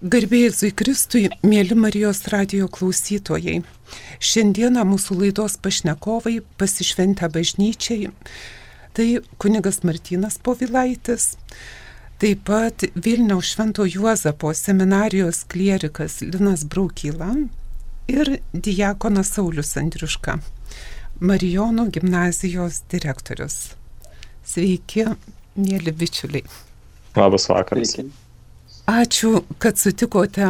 Garbėjai Kristui, mėly Marijos radio klausytojai. Šiandieną mūsų laidos pašnekovai pasišventę bažnyčiai. Tai kunigas Martinas Povilaitis, taip pat Vilniaus Švento Juozapo seminarijos klierikas Linas Braukyla ir diakonas Saulis Andriuška, Marijonų gimnazijos direktorius. Sveiki, mėly bičiuliai. Labas vakaras. Sveiki. Ačiū, kad sutikote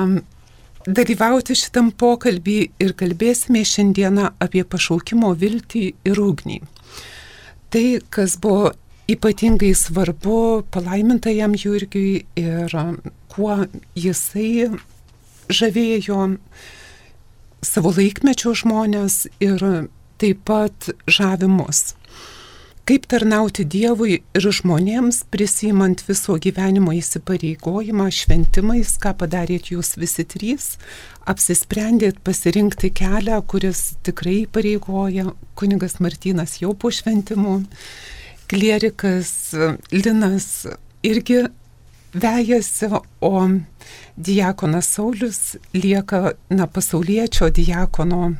dalyvauti šitam pokalbį ir kalbėsime šiandieną apie pašaukimo viltį ir ugnį. Tai, kas buvo ypatingai svarbu palaimintajam Jurgiui ir kuo jisai žavėjo savo laikmečio žmonės ir taip pat žavimus kaip tarnauti Dievui ir žmonėms, prisimant viso gyvenimo įsipareigojimą šventimais, ką padarėt jūs visi trys, apsisprendėt pasirinkti kelią, kuris tikrai pareigoja, kunigas Martinas jau po šventimų, klierikas Linas irgi vejasi, o diakonas Saulis lieka, na, pasaulietčio diakono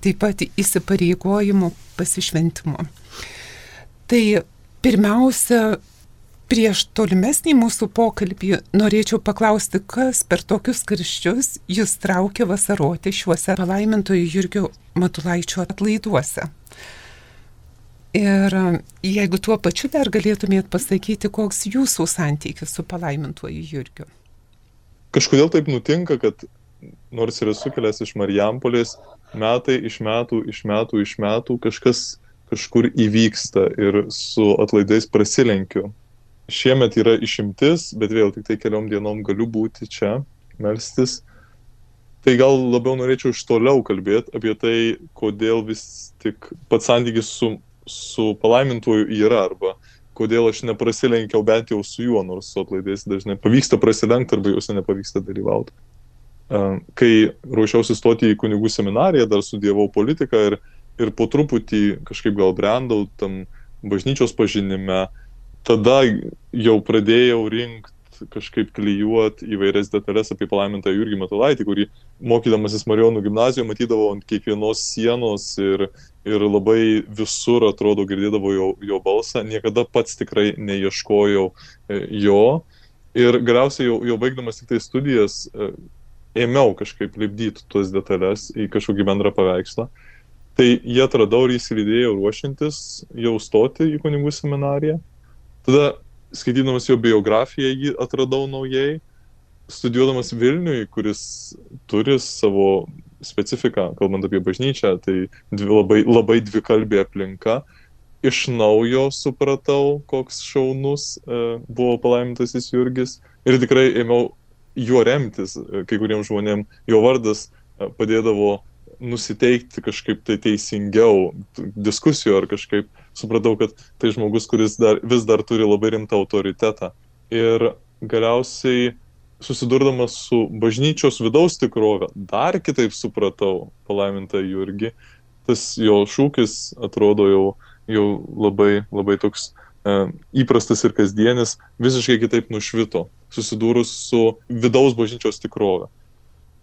taip pat įsipareigojimų pasišventimo. Tai pirmiausia, prieš tolimesnį mūsų pokalbį norėčiau paklausti, kas per tokius karščius jūs traukia vasaroti šiuose palaimintojų Jurgio Matulaičio atlaiduose. Ir jeigu tuo pačiu dar galėtumėt pasakyti, koks jūsų santykis su palaimintuoju Jurgiu. Kažkodėl taip nutinka, kad nors ir esu kilęs iš Marijampolės, metai iš metų, iš metų, iš metų kažkas kažkur įvyksta ir su atlaidais prasilenkiu. Šiemet yra išimtis, bet vėl tik tai keliom dienom galiu būti čia, melstis. Tai gal labiau norėčiau iš toliau kalbėti apie tai, kodėl vis tik pats santykis su, su palaimintuoju yra arba kodėl aš neprasilenkiau bent jau su juo, nors su atlaidais dažnai pavyksta prasilenkti arba juose nepavyksta dalyvauti. Kai ruošiausi stoti į kunigų seminariją, dar studijavau politiką ir ir po truputį kažkaip gal brendau tam bažnyčios pažinime, tada jau pradėjau rinkti kažkaip klyjuoti įvairias detalės apie palaimintą Jurgį Matulaitį, kurį mokydamasis Marijonų gimnazijoje matydavau ant kiekvienos sienos ir, ir labai visur atrodo girdėdavau jo, jo balsą, niekada pats tikrai neieškojau e, jo. Ir galiausiai jau, jau baigdamas tik tai studijas e, ėmiau kažkaip lipdyti tuos detalės į kažkokį bendrą paveikslą. Tai jie atradau ir įsilydėjau ruošintis jau stoti į kunigų seminariją. Tada, skaitydamas jo biografiją, jį atradau naujai. Studijuodamas Vilniui, kuris turi savo specifiką, kalbant apie bažnyčią, tai dvi, labai, labai dvikalbė aplinka. Iš naujo supratau, koks šaunus e, buvo palaimintasis Jurgis ir tikrai ėmiau juo remtis. E, kai kuriems žmonėms jo vardas e, padėdavo nusiteikti kažkaip tai teisingiau diskusijų ar kažkaip supratau, kad tai žmogus, kuris dar, vis dar turi labai rimtą autoritetą. Ir galiausiai susidurdamas su bažnyčios vidaus tikrove, dar kitaip supratau palaimintą Jurgį. Tas jo šūkis atrodo jau, jau labai, labai toks e, įprastas ir kasdienis, visiškai kitaip nušvito, susidūrus su vidaus bažnyčios tikrove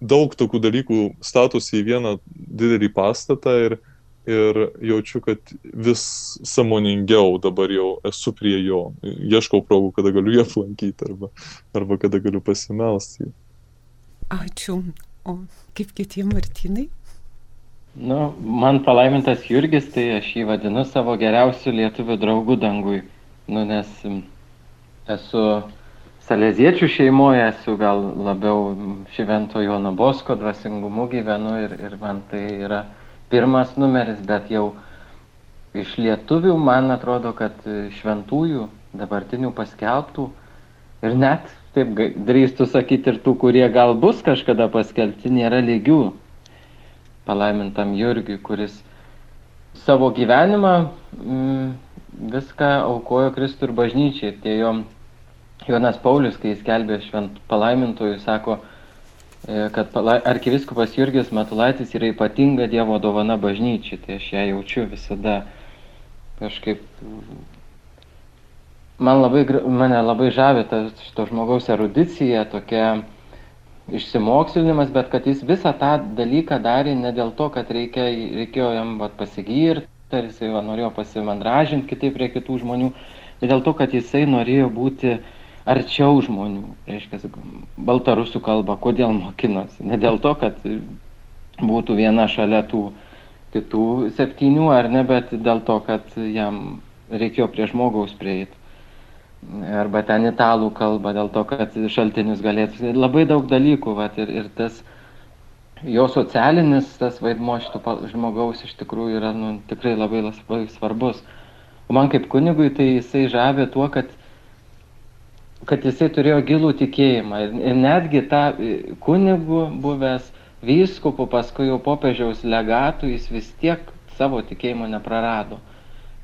daug tokių dalykų statosi į vieną didelį pastatą ir, ir jaučiu, kad vis samoningiau dabar jau esu prie jo. Ieškau progų, kada galiu jį aplankyti arba, arba kada galiu pasimelsti. Ačiū. O kaip kiti Martinai? Nu, man palaimintas Jurgis, tai aš jį vadinu savo geriausiu lietuvių draugu dangui. Nu, nes esu saleziečių šeimoje esu gal labiau Švento Jono Bosko dvasingumu gyvenu ir, ir man tai yra pirmas numeris, bet jau iš lietuvių man atrodo, kad šventųjų dabartinių paskelbtų ir net, taip drįstų sakyti, ir tų, kurie gal bus kažkada paskelbti, nėra lygių palaimintam Jurgiui, kuris savo gyvenimą mm, viską aukojo Kristų ir bažnyčiai. Tie jo Jonas Paulius, kai jis kelbė švent palaimintojų, sako, e, kad arkiviskupas Jurgis Matulaitis yra ypatinga Dievo dovana bažnyčiai, tai aš ją jaučiu visada kažkaip. Man labai, mane labai žavė ta šito žmogaus erudicija, tokia išsimokslinimas, bet kad jis visą tą dalyką darė ne dėl to, kad reikia, reikėjo jam vat, pasigirti, ar jisai va, norėjo pasimandražinti kitaip prie kitų žmonių, bet dėl to, kad jisai norėjo būti arčiau žmonių, reiškia, baltarusų kalbą, kodėl mokinosi, ne dėl to, kad būtų viena šalia tų kitų septynių ar ne, bet dėl to, kad jam reikėjo prie žmogaus prieiti arba ten italų kalbą, dėl to, kad šaltinius galėtų. Labai daug dalykų, vat, ir, ir tas jo socialinis tas vaidmo šito žmogaus iš tikrųjų yra nu, tikrai labai, labai svarbus. O man kaip kunigui tai jisai žavė tuo, kad, kad jisai turėjo gilų tikėjimą. Ir, ir netgi tą kunigų buvęs vyskupų, paskui jau popiežiaus legatų, jis vis tiek savo tikėjimo neprarado.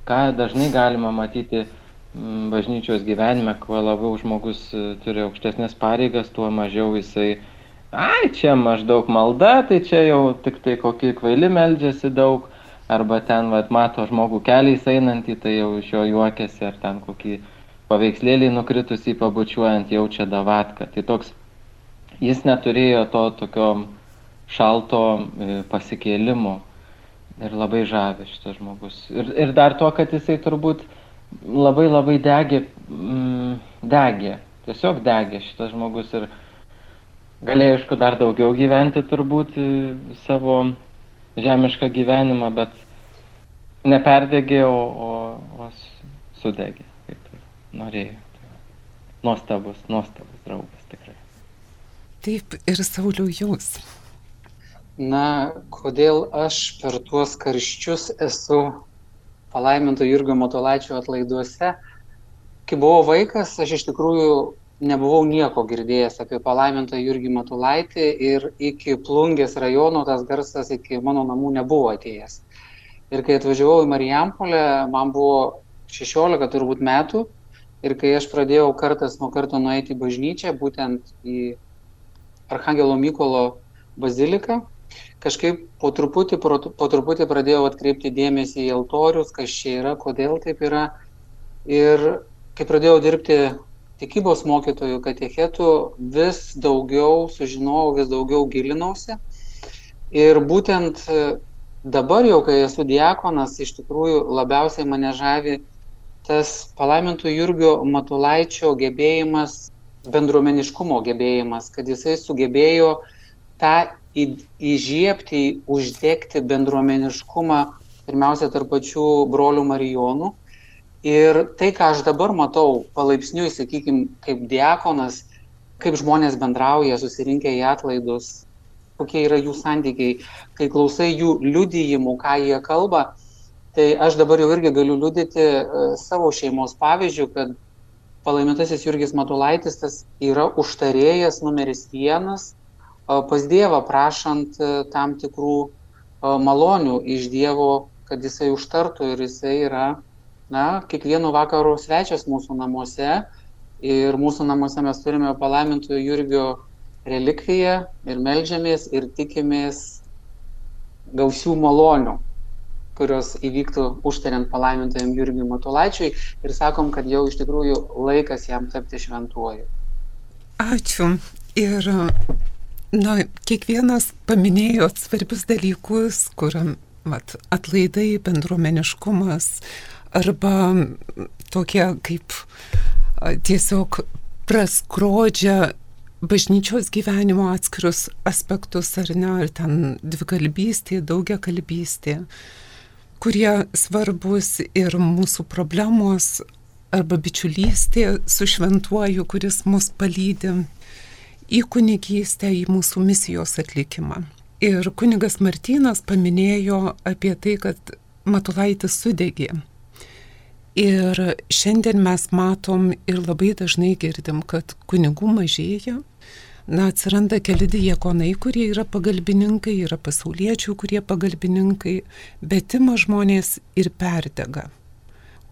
Ką dažnai galima matyti Mm, bažnyčios gyvenime, kuo labiau žmogus e, turi aukštesnės pareigas, tuo mažiau jisai, ai, čia maždaug malda, tai čia jau tik tai kokį kvaili meldžiasi daug, arba ten vat, mato žmogų keliais einantį, tai jau iš jo juokiasi, ar ten kokį paveikslėlį nukritusį pabučiuojant jaučia davatką. Tai toks, jis neturėjo to tokio šalto e, pasikėlimo ir labai žavė šitas žmogus. Ir, ir dar to, kad jisai turbūt labai labai degė, mm, degė, tiesiog degė šitas žmogus ir galėjo, aišku, dar daugiau gyventi turbūt e, savo žemišką gyvenimą, bet neperdegė, o, o, o sudegė, norėjo. Nuostabus, nuostabus draugas tikrai. Taip, ir Sauliau jūs. Na, kodėl aš per tuos karščius esu palaiminto Jurgio Matolaičio atlaiduose. Kai buvau vaikas, aš iš tikrųjų nebuvau nieko girdėjęs apie palaimintą Jurgį Matulaitį ir iki Plungės rajono tas garsas iki mano namų nebuvo atėjęs. Ir kai atvažiavau į Marijampolę, man buvo 16 turbūt metų ir kai aš pradėjau kartas nuo karto nueiti į bažnyčią, būtent į Arhangelo Mykolo baziliką, kažkaip po truputį, po, truputį pradėjau atkreipti dėmesį į altorius, kas čia yra, kodėl taip yra. Ir kai pradėjau dirbti tikybos mokytojų katechetų, vis daugiau sužinojau, vis daugiau gilinausi. Ir būtent dabar jau, kai esu diakonas, iš tikrųjų labiausiai mane žavi tas palaimintų Jurgio Matulaičio gebėjimas, bendruomeniškumo gebėjimas, kad jisai sugebėjo tą įžiepti, uždegti bendruomeniškumą, pirmiausia, tarp pačių brolių Marijonų. Ir tai, ką aš dabar matau, palaipsniui, sakykime, kaip diakonas, kaip žmonės bendrauja, susirinkę į atlaidus, kokie yra jų santykiai, kai klausai jų liudijimų, ką jie kalba, tai aš dabar jau irgi galiu liudyti uh, savo šeimos pavyzdžių, kad palaimintasis Jurgis Matulaitis tas yra užtarėjas numeris vienas pas Dievą prašant e, tam tikrų e, malonių iš Dievo, kad jisai užtartų ir jisai yra, na, kiekvieno vakaro svečias mūsų namuose. Ir mūsų namuose mes turime palaimintojo Jurgio relikviją ir melžiamės ir tikimės gausių malonių kurios įvyktų užtariant palaimintojam Jurgiui Matulaičiui ir sakom, kad jau iš tikrųjų laikas jam tapti šventuoju. Ačiū. Ir Na, kiekvienas paminėjot svarbius dalykus, kur mat, atlaidai, bendruomeniškumas arba tokie kaip tiesiog praskrodžia bažnyčios gyvenimo atskirus aspektus, ar ne, ar ten dvikalbystė, daugia kalbystė, kurie svarbus ir mūsų problemos arba bičiulystė su šventuoju, kuris mus palydė į kunigystę, į mūsų misijos atlikimą. Ir kunigas Martynas paminėjo apie tai, kad Matulaitis sudegė. Ir šiandien mes matom ir labai dažnai girdim, kad kunigų mažėja. Na, atsiranda keli diekonai, kurie yra pagalbininkai, yra pasauliečių, kurie pagalbininkai, bet ima žmonės ir perdega.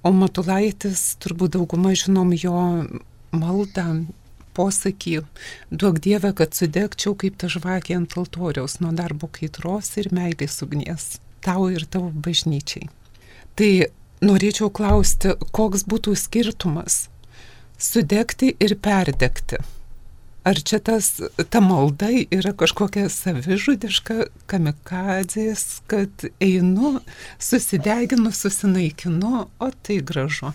O Matulaitis, turbūt dauguma žinom jo maldą, posakį, duok Dievę, kad sudegčiau kaip ta žvakė ant altoriaus nuo darbo kaitros ir meilės ugnies, tau ir tavo bažnyčiai. Tai norėčiau klausti, koks būtų skirtumas sudegti ir perdegti. Ar čia tas, ta malda yra kažkokia savižudiška kamikadzės, kad einu, susideginu, susinaikinu, o tai gražu.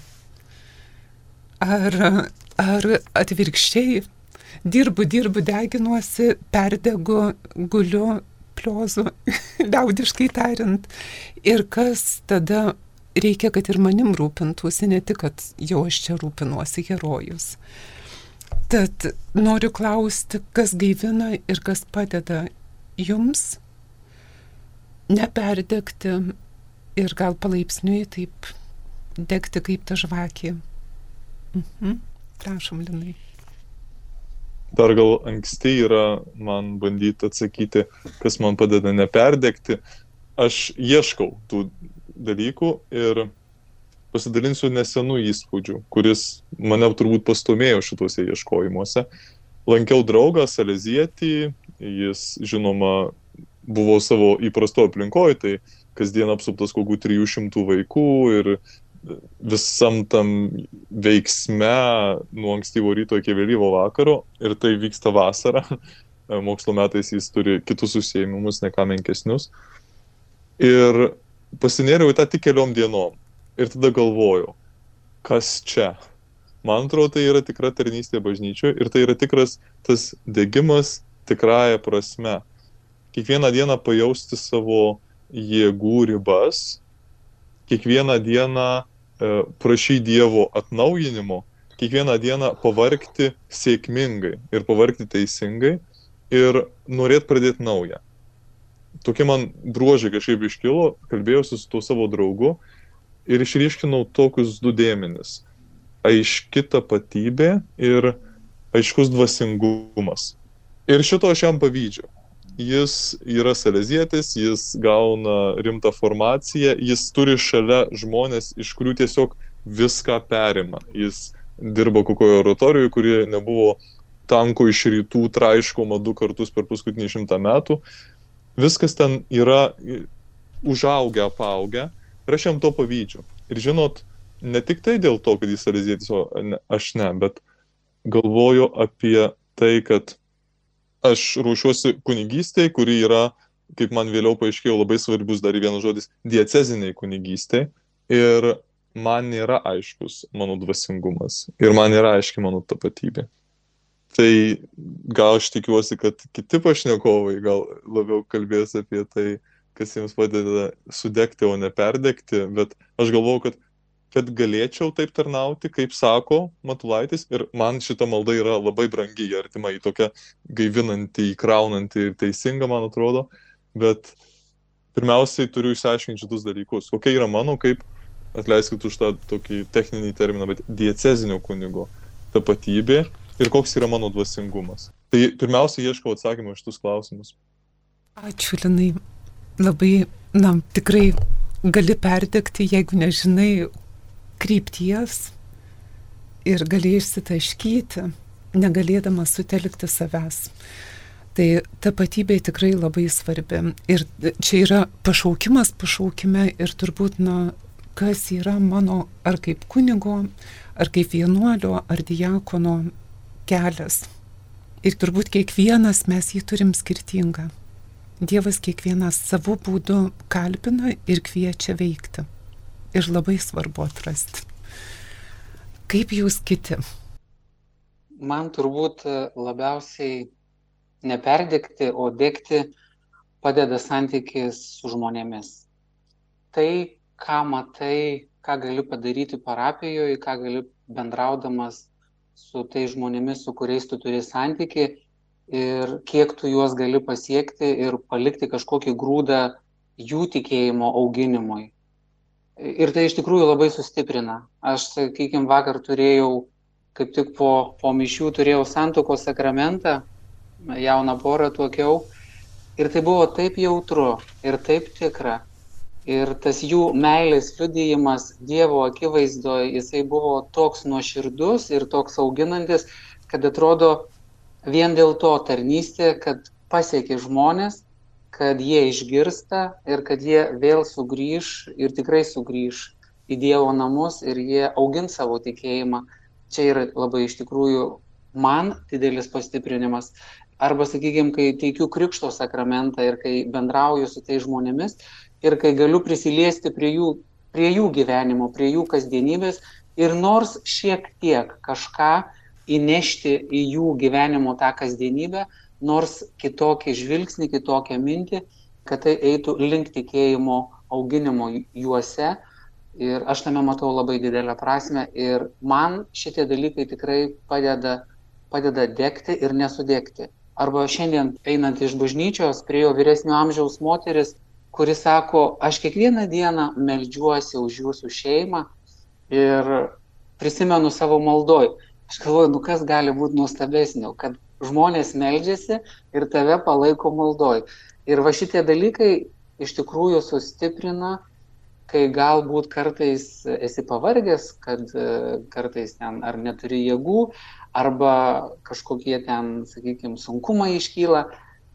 Ar, ar atvirkščiai, dirbu, dirbu, deginuosi, perdegu, guliu, pliozu, liaudiškai tariant. Ir kas tada reikia, kad ir manim rūpintųsi, ne tik, kad jau aš čia rūpinuosi herojus. Tad noriu klausti, kas gaivina ir kas padeda jums neperdegti ir gal palaipsniui taip degti kaip ta žvakė. Mhm. Prašom, Linai. Dar gal anksti yra man bandyti atsakyti, kas man padeda neperdegti. Aš ieškau tų dalykų ir pasidalinsiu nesenų įspūdžių, kuris mane turbūt pastumėjo šituose ieškojimuose. Lankiau draugą Salezietį, jis žinoma buvo savo įprasto aplinkoje, tai kasdien apsuptas kokių 300 vaikų ir visam tam veiksme nuo ankstyvo ryto iki vėlyvo vakaro ir tai vyksta vasarą. Mokslo metais jis turi kitus užsiemimus, ne ką menkesnius. Ir pasinėriau į tą tik keliom dienom ir tada galvojau, kas čia. Man atrodo, tai yra tikra tarnystė bažnyčioje ir tai yra tikras tas degimas tikrąją prasme. Kiekvieną dieną pajausti savo jėgų ribas, kiekvieną dieną e, prašy Dievo atnaujinimo, kiekvieną dieną pavarkti sėkmingai ir pavarkti teisingai ir norėt pradėti naują. Tokie man bruožai kažkaip iškilo, kalbėjausi su tuo savo draugu ir išryškinau tokius du dėmenis - aiški tapatybė ir aiškus dvasingumas. Ir šito aš jam pavydžiu. Jis yra salezietis, jis gauna rimtą formaciją, jis turi šalia žmonės, iš kurių tiesiog viską perima. Jis dirbo kokioje oratorijoje, kuri nebuvo tanko iš rytų traiškoma du kartus per paskutinį šimtą metų. Viskas ten yra užaugę, apaugę Ir aš jam to pavydžiu. Ir žinot, ne tik tai dėl to, kad jis alizietis, o ne, aš ne, bet galvoju apie tai, kad aš ruošiuosi kunigystėje, kuri yra, kaip man vėliau paaiškėjo, labai svarbus dar vienas žodis - dieceziniai kunigystėje. Ir man nėra aiškus mano dvasingumas. Ir man nėra aiški mano tapatybė. Tai gal aš tikiuosi, kad kiti pašnekovai gal labiau kalbės apie tai, kas jiems padeda sudegti, o ne perdegti, bet aš galvoju, kad, kad galėčiau taip tarnauti, kaip sako Matulaitis, ir man šita malda yra labai brangi, artima į tokią gaivinantį, įkraunantį ir teisingą, man atrodo, bet pirmiausiai turiu išsiaiškinti šitus dalykus. Kokia yra mano, kaip, atleiskit už tą tokį techninį terminą, bet diecezinio kunigo tapatybė ir koks yra mano dvasingumas. Tai pirmiausia, ieškau atsakymų iš tuos klausimus. Ačiū, Linai labai, na, tikrai gali perdegti, jeigu nežinai krypties ir gali išsitaškyti, negalėdamas sutelkti savęs. Tai tapatybė tikrai labai svarbi. Ir čia yra pašaukimas pašaukime ir turbūt, na, kas yra mano ar kaip kunigo, ar kaip vienuolio, ar diakono kelias. Ir turbūt kiekvienas mes jį turim skirtingą. Dievas kiekvieną savo būdu kalbina ir kviečia veikti. Ir labai svarbu atrasti. Kaip jūs kiti? Man turbūt labiausiai neperdegti, o degti padeda santykis su žmonėmis. Tai, ką matai, ką gali padaryti parapijoje, ką gali bendraudamas su tai žmonėmis, su kuriais tu turi santyki, ir kiek tu juos gali pasiekti ir palikti kažkokį grūdą jų tikėjimo auginimui. Ir tai iš tikrųjų labai sustiprina. Aš, sakykime, vakar turėjau, kaip tik po, po mišių turėjau santokos sakramentą, jauną porą tuokiau. Ir tai buvo taip jautru ir taip tikra. Ir tas jų meilės liudijimas Dievo akivaizdoje, jisai buvo toks nuoširdus ir toks auginantis, kad atrodo, vien dėl to tarnystė, kad pasiekia žmonės, kad jie išgirsta ir kad jie vėl sugrįž ir tikrai sugrįž į Dievo namus ir jie augins savo tikėjimą. Čia yra labai iš tikrųjų man didelis pastiprinimas. Arba, sakykime, kai teikiu krikšto sakramentą ir kai bendrauju su tais žmonėmis ir kai galiu prisiliesti prie jų, prie jų gyvenimo, prie jų kasdienybės ir nors šiek tiek kažką įnešti į jų gyvenimo tą kasdienybę, nors kitokį žvilgsnį, kitokią mintį, kad tai eitų link tikėjimo auginimo juose. Ir aš tame matau labai didelę prasme ir man šitie dalykai tikrai padeda, padeda degti ir nesudegti. Arba šiandien einant iš bažnyčios prie jo vyresnio amžiaus moteris, kuri sako, aš kiekvieną dieną meldžiuosi už jūsų šeimą ir prisimenu savo maldoj. Aš galvoju, nu kas gali būti nuostabesnio, kad žmonės meldžiasi ir tave palaiko maldoj. Ir va šitie dalykai iš tikrųjų sustiprina, kai galbūt kartais esi pavargęs, kad e, kartais ten ar neturi jėgų, arba kažkokie ten, sakykime, sunkumai iškyla,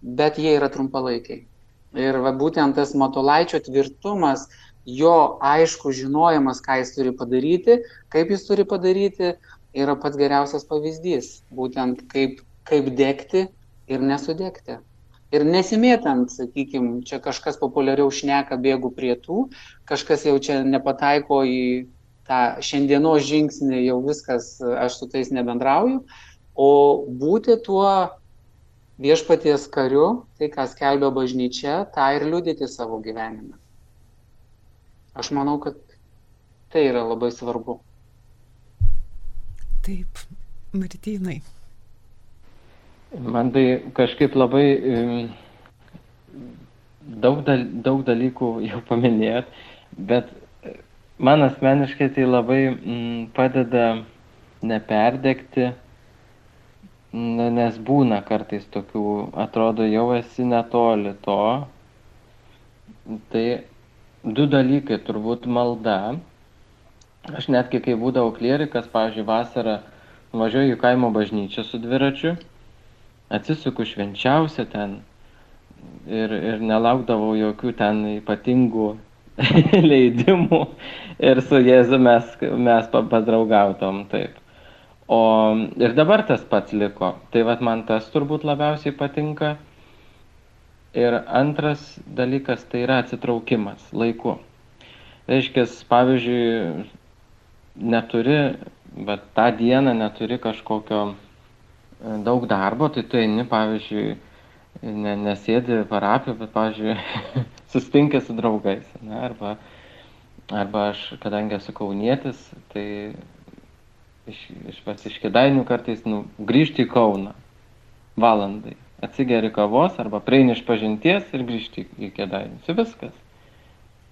bet jie yra trumpalaikiai. Ir va būtent tas matolaičio tvirtumas, jo aišku žinojimas, ką jis turi padaryti, kaip jis turi padaryti, yra pats geriausias pavyzdys. Būtent kaip, kaip degti ir nesudegti ir nesimėtant, sakykime, čia kažkas populiariau šneka bėgų prie tų, kažkas jau čia nepataiko į tą šiandienos žingsnį, jau viskas, aš su tais nebendrauju, o būti tuo viešpaties kariu, tai ką skelbia bažnyčia, tą ir liudyti savo gyvenime. Aš manau, kad tai yra labai svarbu. Taip, Martynai. Man tai kažkaip labai daug, dal, daug dalykų jau paminėjot, bet man asmeniškai tai labai m, padeda neperdegti, nes būna kartais tokių, atrodo, jau esi netoli to. Tai du dalykai, turbūt malda. Aš netgi kai būdavau klierikas, pavyzdžiui, vasarą važiuoju į kaimo bažnyčią su dviračiu atsisuku švenčiausią ten ir, ir nelaukdavau jokių ten ypatingų leidimų ir su Jėzu mes, mes padraugautom taip. O ir dabar tas pats liko. Tai vad man tas turbūt labiausiai patinka. Ir antras dalykas tai yra atsitraukimas laiku. Reiškia, pavyzdžiui, neturi, bet tą dieną neturi kažkokio daug darbo, tai tu eini, pavyzdžiui, ne, nesėdi parapiją, bet, pavyzdžiui, sustinkė su draugais. Ne, arba, arba aš, kadangi esu kaunietis, tai iš, iš, iš kėdainių kartais nu, grįžti į Kauną valandai. Atsigeri kavos arba prieini iš pažinties ir grįžti į kėdainius. Viskas.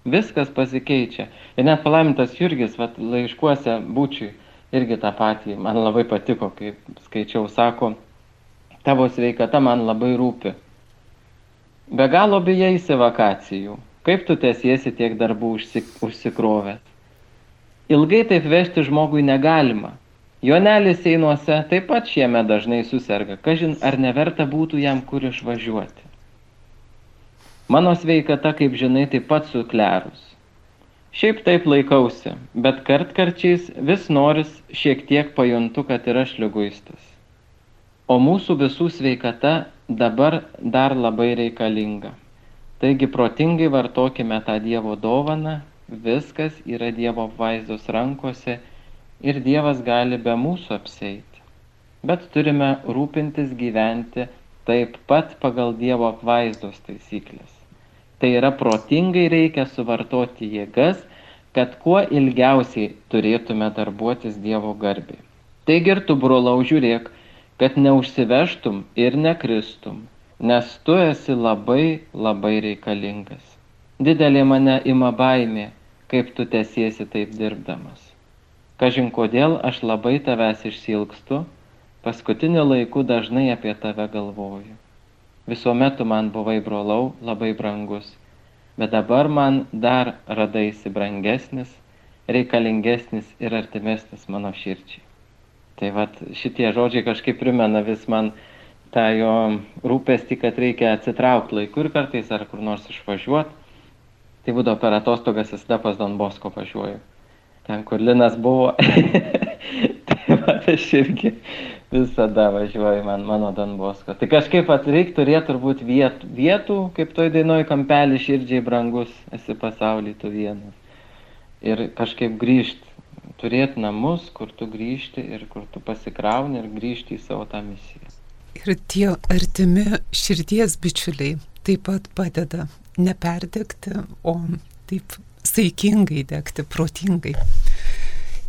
Viskas pasikeičia. Ir net palaimintas Jurgis, vat, laiškuose būčiui, irgi tą patį, man labai patiko, kaip skaičiau, sako, tavo sveikata man labai rūpi. Be galo bijaisi vakacijų, kaip tu tiesiesi tiek darbų užsikrovęs. Ilgai taip vežti žmogui negalima. Jonelis einuose taip pat šiame dažnai susirga, kažin ar neverta būtų jam kur išvažiuoti. Mano sveikata, kaip žinai, taip pat suklerus. Šiaip taip laikausi, bet kartkarčiais vis noris šiek tiek pajuntu, kad ir aš lyguistas. O mūsų visų sveikata dabar dar labai reikalinga. Taigi protingai vartokime tą Dievo dovaną, viskas yra Dievo vaizdos rankose ir Dievas gali be mūsų apseiti. Bet turime rūpintis gyventi taip pat pagal Dievo apvaizdos taisyklės. Tai yra protingai reikia suvartoti jėgas, kad kuo ilgiausiai turėtume darbuotis Dievo garbiai. Taigi ir tu, brolau, žiūrėk, kad neužsivežtum ir nekristum, nes tu esi labai labai reikalingas. Didelė mane ima baimė, kaip tu tesiesi taip dirbdamas. Kažin kodėl aš labai tavęs išsilgstu, paskutiniu laiku dažnai apie tave galvoju. Visuomet tu man buvai brolau labai brangus, bet dabar man dar radaisi brangesnis, reikalingesnis ir artimesnis mano širdžiai. Tai vad šitie žodžiai kažkaip primena vis man tą jo rūpestį, kad reikia atsitraukti laiku ir kartais ar kur nors išvažiuoti. Tai būdavo per atostogas visada pas Don Bosko važiuoju. Ten, kur Linas buvo. tai, vat, aš irgi visada važiuoju, man, mano Don Bosko. Tai kažkaip reikia turėti turbūt vietų, vietų, kaip toj dainoj kampelį širdžiai brangus, esi pasaulį tu vienas. Ir kažkaip grįžti, turėti namus, kur tu grįžti ir kur tu pasikrauni ir grįžti į savo tą misiją. Ir tie artimi širdies bičiuliai taip pat padeda neperdegti, o taip saikingai degti, protingai.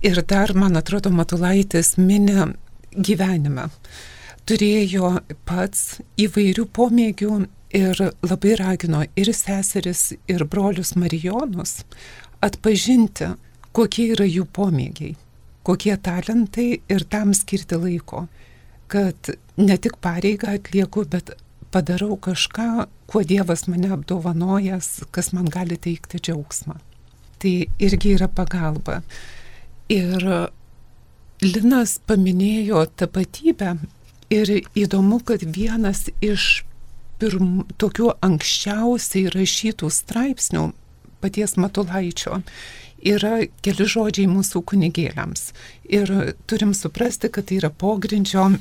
Ir dar, man atrodo, Matulaitis minė gyvenimą. Turėjo pats įvairių pomėgių ir labai ragino ir seseris, ir brolius Marijonus atpažinti, kokie yra jų pomėgiai, kokie talentai ir tam skirti laiko kad ne tik pareigą atlieku, bet padarau kažką, kuo Dievas mane apdovanojęs, kas man gali teikti džiaugsmą. Tai irgi yra pagalba. Ir Linas paminėjo tapatybę ir įdomu, kad vienas iš pirm, tokių anksčiausiai rašytų straipsnių paties Matulaičio yra keli žodžiai mūsų kunigėliams. Ir turim suprasti, kad tai yra pogrindžio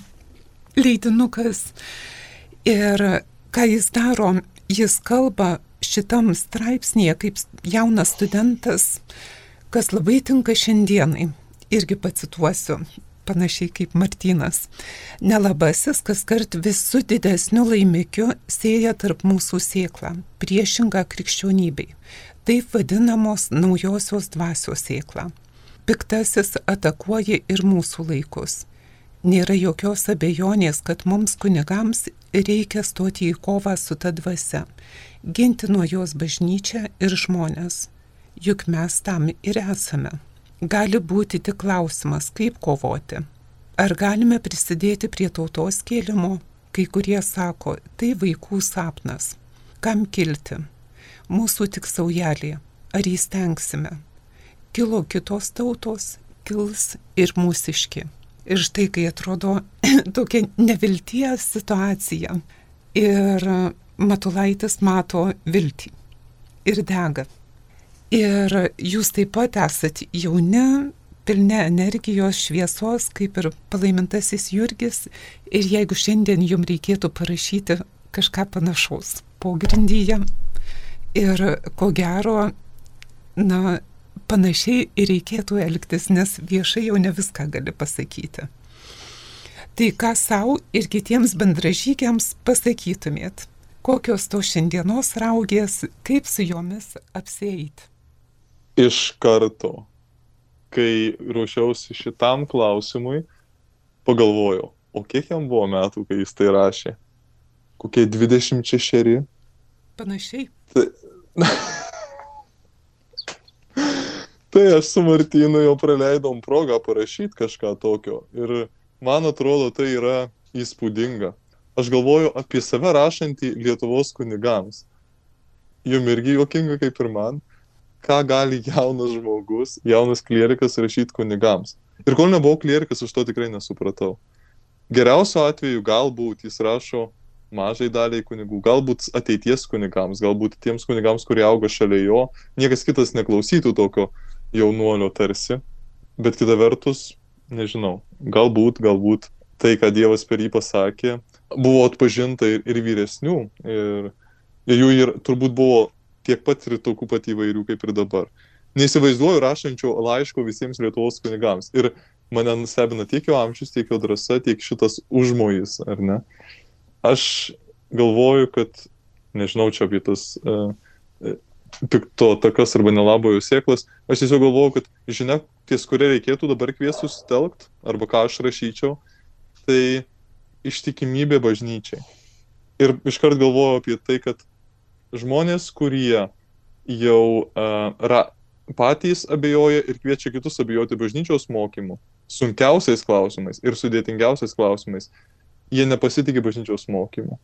leidinukas. Ir ką jis daro, jis kalba šitam straipsnėje kaip jaunas studentas, kas labai tinka šiandienai. Irgi pacituosiu, panašiai kaip Martynas. Nelabasis kas kart visų didesnių laimikių sėja tarp mūsų sėklą, priešingą krikščionybei. Taip vadinamos naujosios dvasios sėklą. Piktasis atakuoja ir mūsų laikus. Nėra jokios abejonės, kad mums kunigams reikia stoti į kovą su ta dvasia, ginti nuo jos bažnyčią ir žmonės. Juk mes tam ir esame. Gali būti tik klausimas, kaip kovoti. Ar galime prisidėti prie tautos kėlimo? Kai kurie sako, tai vaikų sapnas. Kam kilti? Mūsų tik saujelė. Ar įstengsime? Kilo kitos tautos, kils ir mūsiški. Ir štai, kai atrodo tokia nevilties situacija. Ir Matulaitis mato viltį ir dega. Ir jūs taip pat esat jauni, pilni energijos, šviesos, kaip ir palaimintasis Jurgis. Ir jeigu šiandien jums reikėtų parašyti kažką panašaus pogrindyje ir ko gero, na, panašiai ir reikėtų elgtis, nes viešai jau ne viską gali pasakyti. Tai ką savo ir kitiems bendražygiams pasakytumėt? Kokios to šiandienos raugės, kaip su jomis apsieiti? Iš karto, kai ruošiausi šitam klausimui, pagalvojau, o kiek jam buvo metų, kai jis tai rašė? Kokie 26? Panašiai. Tai, Tai aš su Martynu jau praleidom progą parašyti kažką tokio. Ir man atrodo, tai yra įspūdinga. Aš galvoju apie save rašantį Lietuvos kunigams. Jum irgi juokinga kaip ir man, ką gali jaunas žmogus, jaunas klierikas rašyti kunigams. Ir kol nebuvau klierikas, aš to tikrai nesupratau. Geriausiu atveju galbūt jis rašo mažai daliai kunigų, galbūt ateities kunigams, galbūt tiems kunigams, kurie auga šalia jo, niekas kitas neklausytų tokio jaunuolio tarsi, bet kita vertus, nežinau, galbūt, galbūt tai, ką Dievas per jį pasakė, buvo atpažinta ir, ir vyresnių, ir, ir jų ir turbūt buvo tiek pat ir tokių pat įvairių kaip ir dabar. Neįsivaizduoju rašančio laiško visiems Lietuvos kunigams. Ir mane nustebina tiek jo amžius, tiek jo drąsa, tiek šitas užmojis, ar ne? Aš galvoju, kad, nežinau čia apie tas uh, pikto takas arba nelabojo sėklas. Aš tiesiog galvoju, kad žinia, ties kuria reikėtų dabar kviesti susitelkt, arba ką aš rašyčiau, tai ištikimybė bažnyčiai. Ir iškart galvoju apie tai, kad žmonės, kurie jau uh, ra, patys abejoja ir kviečia kitus abejoti bažnyčios mokymu, sunkiausiais klausimais ir sudėtingiausiais klausimais, jie nepasitikė bažnyčios mokymu.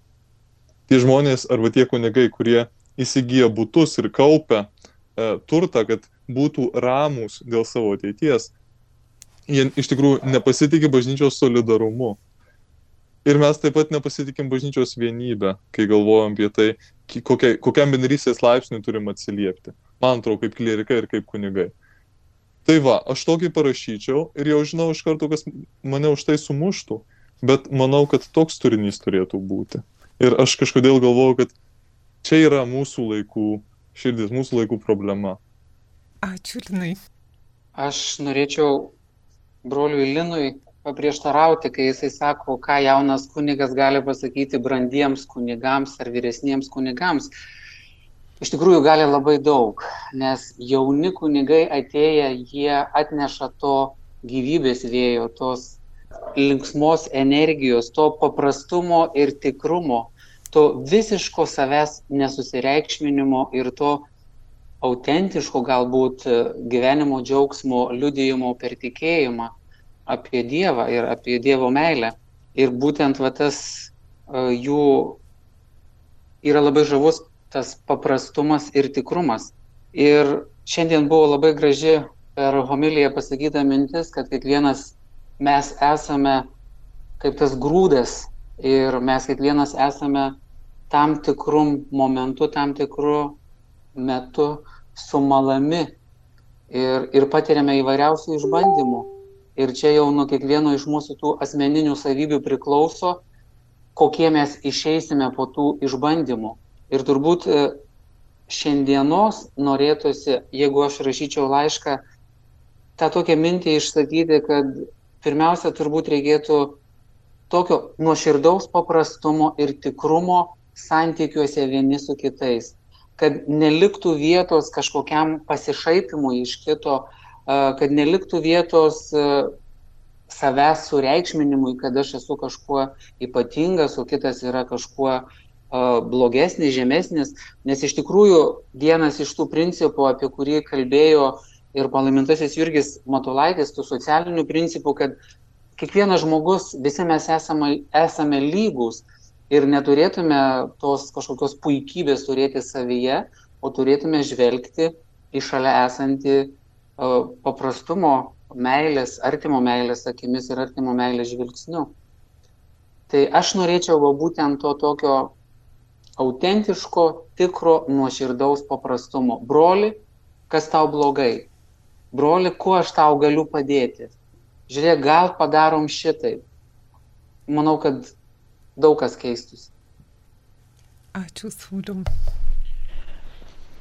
Tie žmonės arba tie kunigai, kurie įsigyja būtus ir kaupia e, turtą, kad būtų ramus dėl savo ateities, jie iš tikrųjų nepasitikė bažnyčios solidarumu. Ir mes taip pat nepasitikim bažnyčios vienybę, kai galvojam apie tai, kokia, kokiam bendrystės laipsniui turim atsiliepti. Man atrodo, kaip klierika ir kaip kunigai. Tai va, aš tokį parašyčiau ir jau žinau iš karto, kas mane už tai sumuštų, bet manau, kad toks turinys turėtų būti. Ir aš kažkodėl galvoju, kad čia yra mūsų laikų širdis, mūsų laikų problema. Ačiū, Linai. Aš norėčiau broliui Linui paprieštarauti, kai jisai sako, ką jaunas kunigas gali pasakyti brandiems kunigams ar vyresniems kunigams. Iš tikrųjų gali labai daug, nes jauni kunigai atėję, jie atneša to gyvybės vėjo, tos linksmos energijos, to paprastumo ir tikrumo, to visiško savęs nesusireikšminimo ir to autentiško galbūt gyvenimo džiaugsmo liudijimo per tikėjimą apie Dievą ir apie Dievo meilę. Ir būtent va, tas uh, jų yra labai žavus tas paprastumas ir tikrumas. Ir šiandien buvo labai graži per homiliją pasakyta mintis, kad kiekvienas mes esame kaip tas grūdas ir mes kiekvienas esame tam tikrum momentu, tam tikru metu sumalami ir, ir patiriame įvairiausių išbandymų. Ir čia jau nuo kiekvieno iš mūsų tų asmeninių savybių priklauso, kokie mes išeisime po tų išbandymų. Ir turbūt e, šiandienos norėtųsi, jeigu aš rašyčiau laišką, tą tokią mintį išsakyti, kad pirmiausia turbūt reikėtų tokio nuoširdaus paprastumo ir tikrumo santykiuose vieni su kitais. Kad neliktų vietos kažkokiam pasišaipimui iš kito, e, kad neliktų vietos savęs sureikšminimui, kad aš esu kažkuo ypatingas, o kitas yra kažkuo blogesnis, žemesnis, nes iš tikrųjų vienas iš tų principų, apie kurį kalbėjo ir palaimintasis Jurgis Matulaitis, tų socialinių principų, kad kiekvienas žmogus, visi mes esame, esame lygus ir neturėtume tos kažkokios puikybės turėti savyje, o turėtume žvelgti į šalia esantį paprastumo meilės, artimo meilės akimis ir artimo meilės žvilgsniu. Tai aš norėčiau va, būtent to tokio autentiško, tikro, nuoširdaus paprastumo. Broli, kas tau blogai? Broli, kuo aš tau galiu padėti? Žiūrėk, gal padarom šitai. Manau, kad daug kas keistus. Ačiū, Sūdum.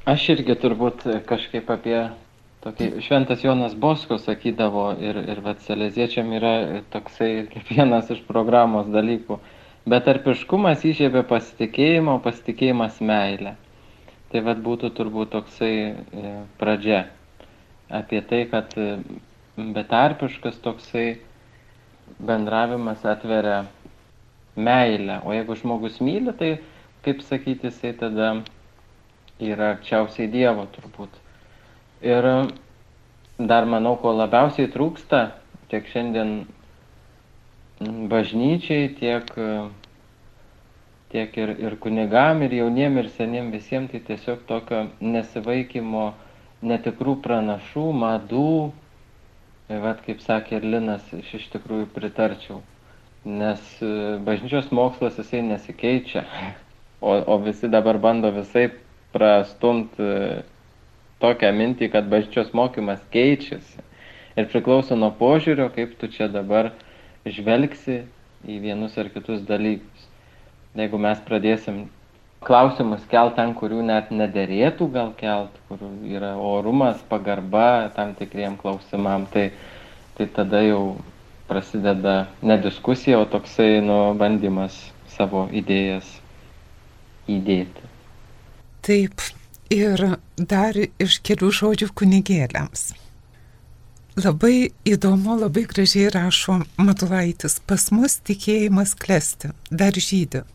Aš irgi turbūt kažkaip apie tokį šventas Jonas Bosko sakydavo ir, ir vat Seleziečiam yra toksai kaip vienas iš programos dalykų Betarpiškumas įžiebia pasitikėjimą, o pasitikėjimas meilę. Tai vad būtų turbūt toksai e, pradžia. Apie tai, kad e, betarpiškas toksai bendravimas atveria meilę. O jeigu žmogus myli, tai, kaip sakyti, jisai tada yra arčiausiai Dievo turbūt. Ir dar manau, ko labiausiai trūksta, tiek šiandien bažnyčiai, tiek, tiek ir, ir kunigam, ir jauniem, ir seniem visiems, tai tiesiog tokio nesivaikymo netikrų pranašų, madų. Vat kaip sakė ir Linas, aš iš tikrųjų pritarčiau. Nes e, bažnyčios mokslas jisai nesikeičia, o, o visi dabar bando visai prastumti e, tokią mintį, kad bažnyčios mokymas keičiasi. Ir priklauso nuo požiūrio, kaip tu čia dabar žvelgsi į vienus ar kitus dalykus. Jeigu mes pradėsim klausimus kelt ten, kurių net nederėtų gal kelt, kur yra orumas, pagarba tam tikriem klausimam, tai, tai tada jau prasideda ne diskusija, o toksai nu, bandymas savo idėjas įdėti. Taip, ir dar iš kelių žodžių kunigėliams. Labai įdomu, labai gražiai rašo Matulaitis, pas mus tikėjimas klesti, dar žydė.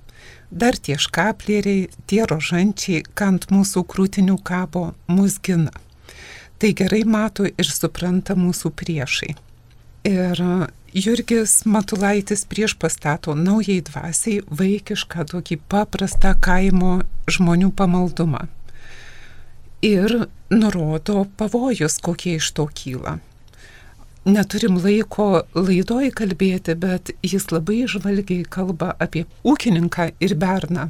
Dar tie škaplieriai, tie rožančiai, kant mūsų krūtinių kabo, mus gina. Tai gerai mato ir supranta mūsų priešai. Ir Jurgis Matulaitis prieš pastato naujai dvasiai vaikišką tokį paprastą kaimo žmonių pamaldumą. Ir nurodo pavojus, kokie iš to kyla neturim laiko laidoj kalbėti, bet jis labai žvalgiai kalba apie ūkininką ir berną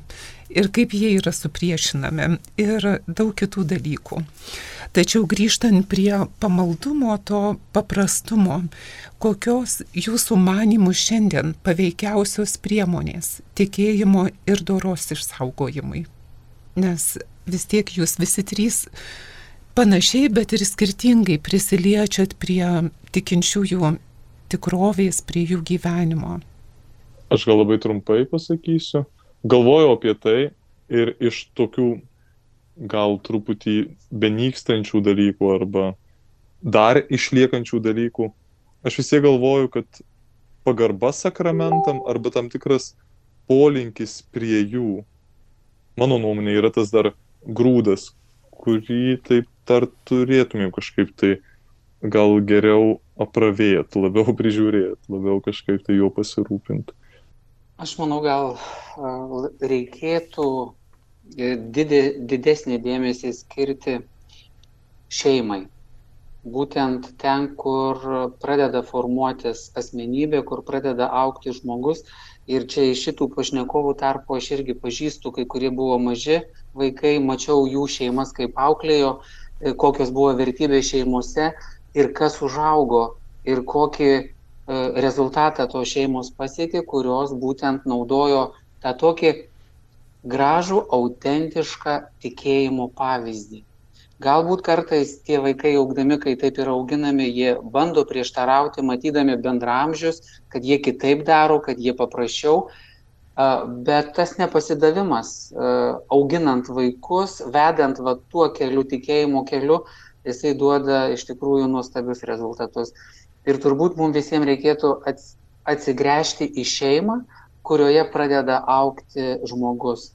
ir kaip jie yra supriešinami ir daug kitų dalykų. Tačiau grįžtant prie pamaldumo, to paprastumo, kokios jūsų manimų šiandien paveikiausios priemonės tikėjimo ir doros išsaugojimui? Nes vis tiek jūs visi trys panašiai, bet ir skirtingai prisiliečiat prie tikinčiųjų tikrovės, prie jų gyvenimo. Aš gal labai trumpai pasakysiu. Galvojau apie tai ir iš tokių gal truputį benykstančių dalykų arba dar išliekančių dalykų, aš vis tiek galvoju, kad pagarba sakramentam arba tam tikras polinkis prie jų, mano nuomonė, yra tas dar grūdas, kurį taip dar turėtumėm kažkaip tai gal geriau apravėt, labiau prižiūrėt, labiau kažkaip tai jo pasirūpinti. Aš manau, gal reikėtų e, didė, didesnį dėmesį skirti šeimai. Būtent ten, kur pradeda formuotis asmenybė, kur pradeda aukti žmogus. Ir čia iš šitų pašnekovų tarpo aš irgi pažįstu, kai kurie buvo maži vaikai, mačiau jų šeimas, kaip auklėjo, e, kokios buvo vertybės šeimose ir kas užaugo ir kokį E, rezultatą tos šeimos pasiekė, kurios būtent naudojo tą tokį gražų, autentišką tikėjimo pavyzdį. Galbūt kartais tie vaikai augdami, kai taip yra auginami, jie bando prieštarauti, matydami bendramžius, kad jie kitaip daro, kad jie paprasčiau, bet tas nepasidavimas, auginant vaikus, vedant va, tuo keliu, tikėjimo keliu, jisai duoda iš tikrųjų nuostabius rezultatus. Ir turbūt mums visiems reikėtų atsigręžti į šeimą, kurioje pradeda aukti žmogus.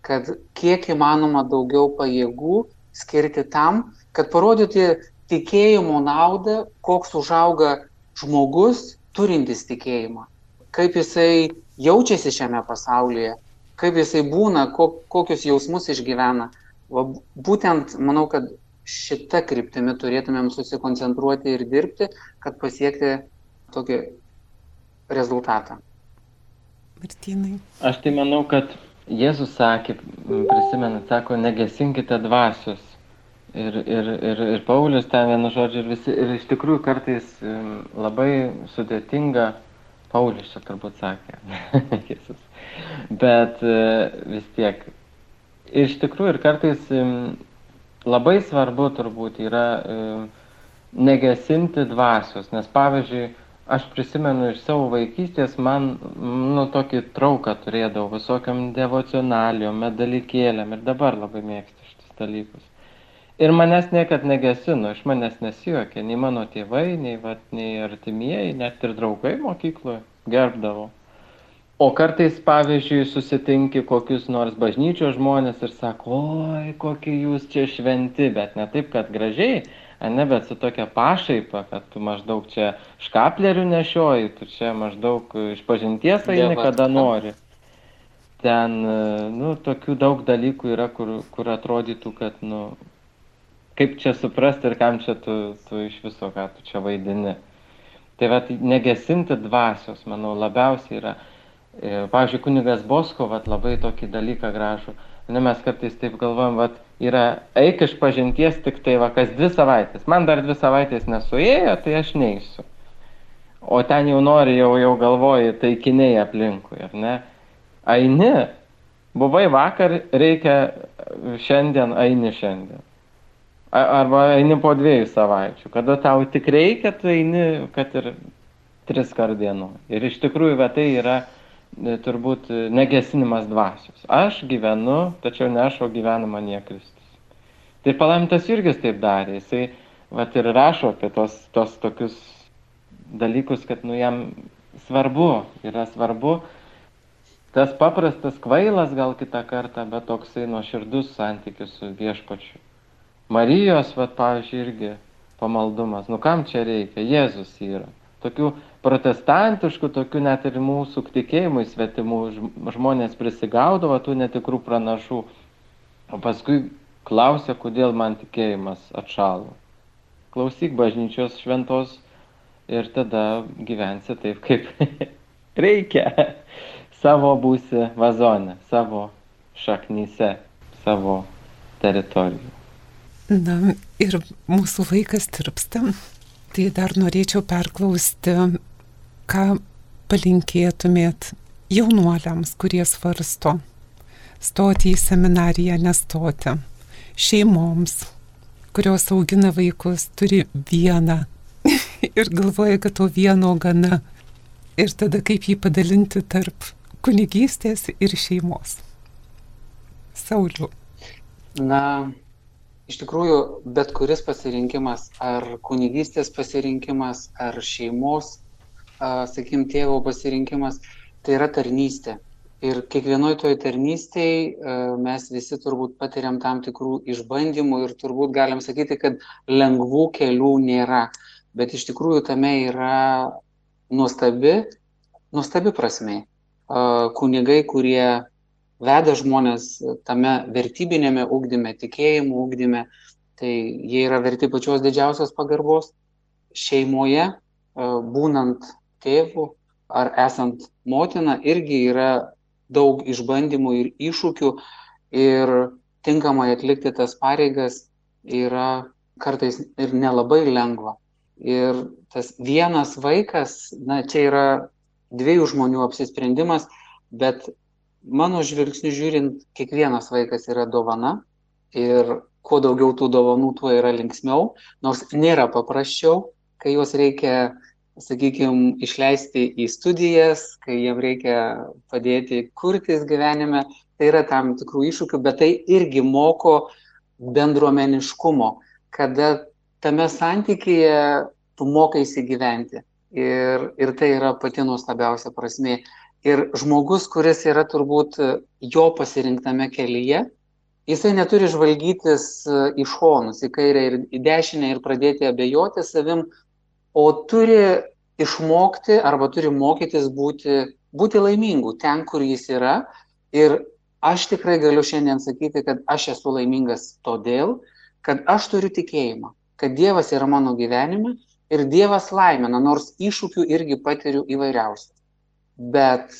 Kad kiek įmanoma daugiau pajėgų skirti tam, kad parodyti tikėjimo naudą, koks užauga žmogus turintis tikėjimą. Kaip jisai jaučiasi šiame pasaulyje, kaip jisai būna, kokius jausmus išgyvena. Va, būtent manau, kad šita kryptimi turėtumėm susikoncentruoti ir dirbti, kad pasiekti tokį rezultatą. Martynai. Aš tai manau, kad Jėzus sakė, prisimenat, sako, negesinkite dvasios. Ir, ir, ir, ir Paulius ten vienu žodžiu, ir, visi, ir iš tikrųjų kartais labai sudėtinga, Paulius čia turbūt sakė, Jėzus. Bet e, vis tiek, iš tikrųjų ir kartais labai svarbu turbūt yra e, negesinti dvasios, nes pavyzdžiui, aš prisimenu iš savo vaikystės, man, nu, tokį trauką turėdavau visokiam devocionalijom, medalikėlėm ir dabar labai mėgstu šitus dalykus. Ir manęs niekad negesino, iš manęs nesijuokė, nei mano tėvai, nei, vat, nei artimieji, net ir draugai mokykloje gerbdavo. O kartais, pavyzdžiui, susitinki kokius nors bažnyčios žmonės ir sako, oi, kokie jūs čia šventi, bet ne taip, kad gražiai, ne, bet su tokia pašaipa, kad tu maždaug čia škaplerių nešioji, tu čia maždaug iš pažinties eini, kada nori. Ten, nu, tokių daug dalykų yra, kur, kur atrodytų, kad, nu, kaip čia suprasti ir kam čia tu, tu iš viso, ką tu čia vaidini. Tai va, negesinti dvasios, manau, labiausiai yra E, pavyzdžiui, kunigas Bosko, vat, labai tokį dalyką gražų. Ne, mes kartais taip galvojam, vat, yra eik iš pažinties tik tai va, kas dvi savaitės. Man dar dvi savaitės nesuėjo, tai aš neįsiu. O ten jau nori, jau, jau galvoji, taikiniai aplinkui, ar ne? Aini, buvai vakar, reikia šiandien, aini šiandien. Arba eini po dviejų savaičių. Kada tau tik reikia, tu eini, kad ir tris kart dienų. Ir iš tikrųjų, va, tai yra E, turbūt e, negesinimas dvasios. Aš gyvenu, tačiau ne aš, o gyvena manie Kristus. Tai palaimintas Jurgis taip darė. Jisai vat, ir rašo apie tos, tos tokius dalykus, kad nu, jam svarbu, yra svarbu tas paprastas kvailas gal kitą kartą, bet toksai nuoširdus santykis su viešpačiu. Marijos, vat, pavyzdžiui, irgi pamaldumas. Nu kam čia reikia? Jėzus yra. Tokių protestantiškų, tokių net ir mūsų tikėjimui svetimų žmonės prisigaudavo tų netikrų pranašų, o paskui klausė, kodėl man tikėjimas atšalo. Klausyk bažnyčios šventos ir tada gyvensi taip, kaip reikia. Savo būsi vazone, savo šaknyse, savo teritorijoje. Na ir mūsų vaikas tirpsta. Tai dar norėčiau perklausti, ką palinkėtumėt jaunuoliams, kurie svarsto stoti į seminariją, nestoti, šeimoms, kurios augina vaikus, turi vieną ir galvoja, kad to vieno gana. Ir tada kaip jį padalinti tarp kunigystės ir šeimos. Sauliu. Na, iš tikrųjų bet kuris pasirinkimas ar kunigystės pasirinkimas ar šeimos sakykim tėvo pasirinkimas tai yra tarnystė. Ir kiekvienoj toj tarnystėj mes visi turbūt patiriam tam tikrų išbandymų ir turbūt galim sakyti kad lengvų kelių nėra. Bet iš tikrųjų tame yra nuostabi nuostabi prasmė. Kunigai kurie veda žmonės tame vertybinėme ugdyme, tikėjimo ugdyme, tai jie yra verti pačios didžiausios pagarbos. Šeimoje, e, būnant tėvu ar esant motina, irgi yra daug išbandymų ir iššūkių ir tinkamai atlikti tas pareigas yra kartais ir nelabai lengva. Ir tas vienas vaikas, na, čia yra dviejų žmonių apsisprendimas, bet mano žvilgsniu žiūrint, kiekvienas vaikas yra dovana ir kuo daugiau tų dovanų, tuo yra linksmiau, nors nėra paprasčiau, kai juos reikia, sakykime, išleisti į studijas, kai jiem reikia padėti kurtis gyvenime, tai yra tam tikrų iššūkių, bet tai irgi moko bendruomeniškumo, kada tame santykėje tu mokaisi gyventi. Ir, ir tai yra pati nuostabiausia prasme. Ir žmogus, kuris yra turbūt e, jo pasirinktame kelyje, jisai neturi žvalgytis e, į šonus, į kairę ir į dešinę ir pradėti abejoti savim, o turi išmokti arba turi mokytis būti, būti laimingu ten, kur jis yra. Ir aš tikrai galiu šiandien sakyti, kad aš esu laimingas todėl, kad aš turiu tikėjimą, kad Dievas yra mano gyvenime ir Dievas laimina, nors iššūkių irgi patiriu įvairiausių bet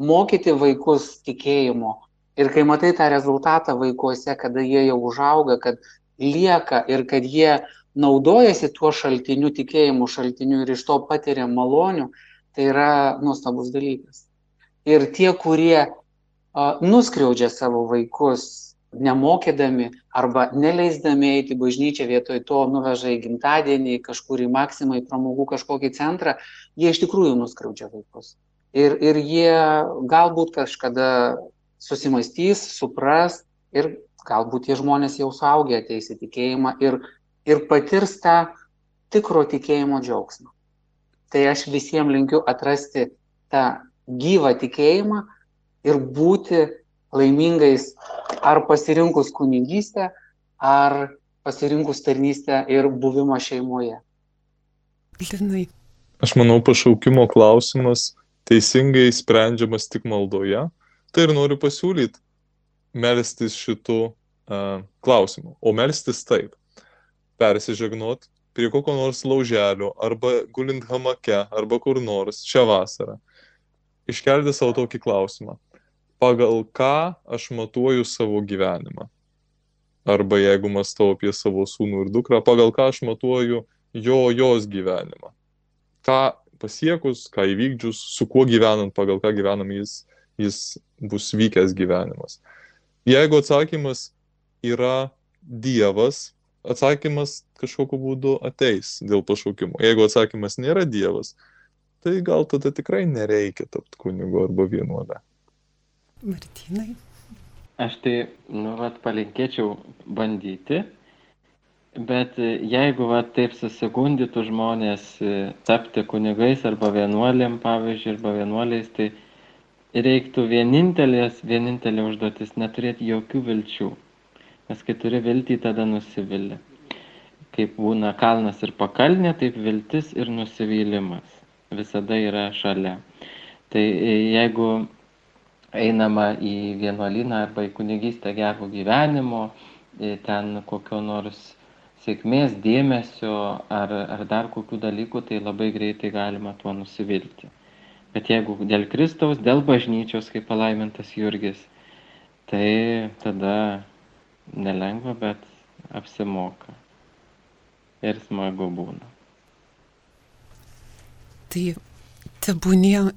mokyti vaikus tikėjimo ir kai matai tą rezultatą vaikuose, kada jie jau užauga, kad lieka ir kad jie naudojasi tuo šaltiniu, tikėjimo šaltiniu ir iš to patiria malonių, tai yra nuostabus dalykas. Ir tie, kurie a, nuskriaudžia savo vaikus, nemokydami arba neleisdami eiti bažnyčią vietoj to nuveža į gimtadienį, kažkur į maksimą, į pramogų kažkokį centrą, jie iš tikrųjų nuskriaudžia vaikus ir, ir jie galbūt kažkada susimastys, supras ir galbūt tie žmonės jau suaugę ateis į tikėjimą ir, ir patirs tą tikro tikėjimo džiaugsmą. Tai aš visiems linkiu atrasti tą gyvą tikėjimą ir būti laimingais ar pasirinkus kunigystę, ar pasirinkus tarnystę ir buvimą šeimoje. Linai. Aš manau, pašaukimo klausimas teisingai sprendžiamas tik maldoje, tai ir noriu pasiūlyti melstis šitų uh, klausimų. O melstis taip. Persižegnot prie kokio nors lauželio, arba gulint hamake, arba kur nors šią vasarą. Iškelti savo tokį klausimą. Pagal ką aš matuoju savo gyvenimą? Arba jeigu mąstau apie savo sūnų ir dukrą, pagal ką aš matuoju jo, jos gyvenimą? Ką pasiekus, ką įvykdžius, su kuo gyvenant, pagal ką gyvenam, jis, jis bus vykęs gyvenimas. Jeigu atsakymas yra Dievas, atsakymas kažkokiu būdu ateis dėl pašaukimo. Jeigu atsakymas nėra Dievas, tai gal tada tikrai nereikia tapti kunigu arba vienuolę. Martinai. Aš tai, nu, vat, palinkėčiau bandyti Bet e, jeigu va, taip susigundytų žmonės e, tapti kunigais arba vienuolėm, pavyzdžiui, arba vienuoliais, tai reiktų vienintelės, vienintelė užduotis - neturėti jokių vilčių. Nes kai turi viltį, tada nusivili. Kaip būna kalnas ir pakalnė, taip viltis ir nusivylimas visada yra šalia. Tai e, jeigu einama į vienuolyną arba į kunigystę gerų gyvenimo, ten kokio nors sėkmės, dėmesio ar, ar dar kokių dalykų, tai labai greitai galima tuo nusivilti. Bet jeigu dėl Kristaus, dėl bažnyčios, kaip palaimintas Jurgis, tai tada nelengva, bet apsimoka. Ir smagu būna. Tai tebūnė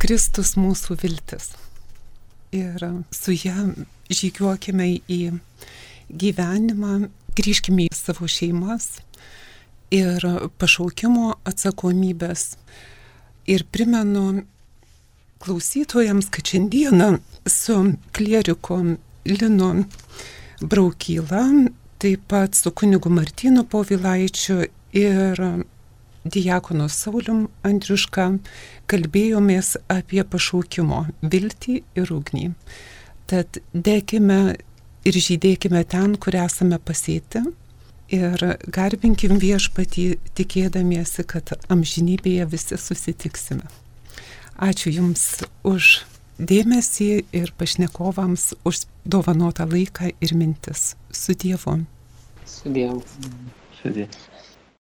Kristus mūsų viltis. Ir su ją žygiuokime į gyvenimą, grįžkime į savo šeimas ir pašaukimo atsakomybės. Ir primenu klausytojams, kad šiandieną su klieriko Linu Braukyla, taip pat su kunigu Martinu Povilaičiu ir Diakonu Saulium Andriuška kalbėjomės apie pašaukimo viltį ir ugnį. Tad dėkime ir žydėkime ten, kur esame pasėti ir garbinkim viešpatį tikėdamiesi, kad amžinybėje visi susitiksime. Ačiū Jums už dėmesį ir pašnekovams už dovanotą laiką ir mintis. Su Dievu. Su Dievu. Su Dievu.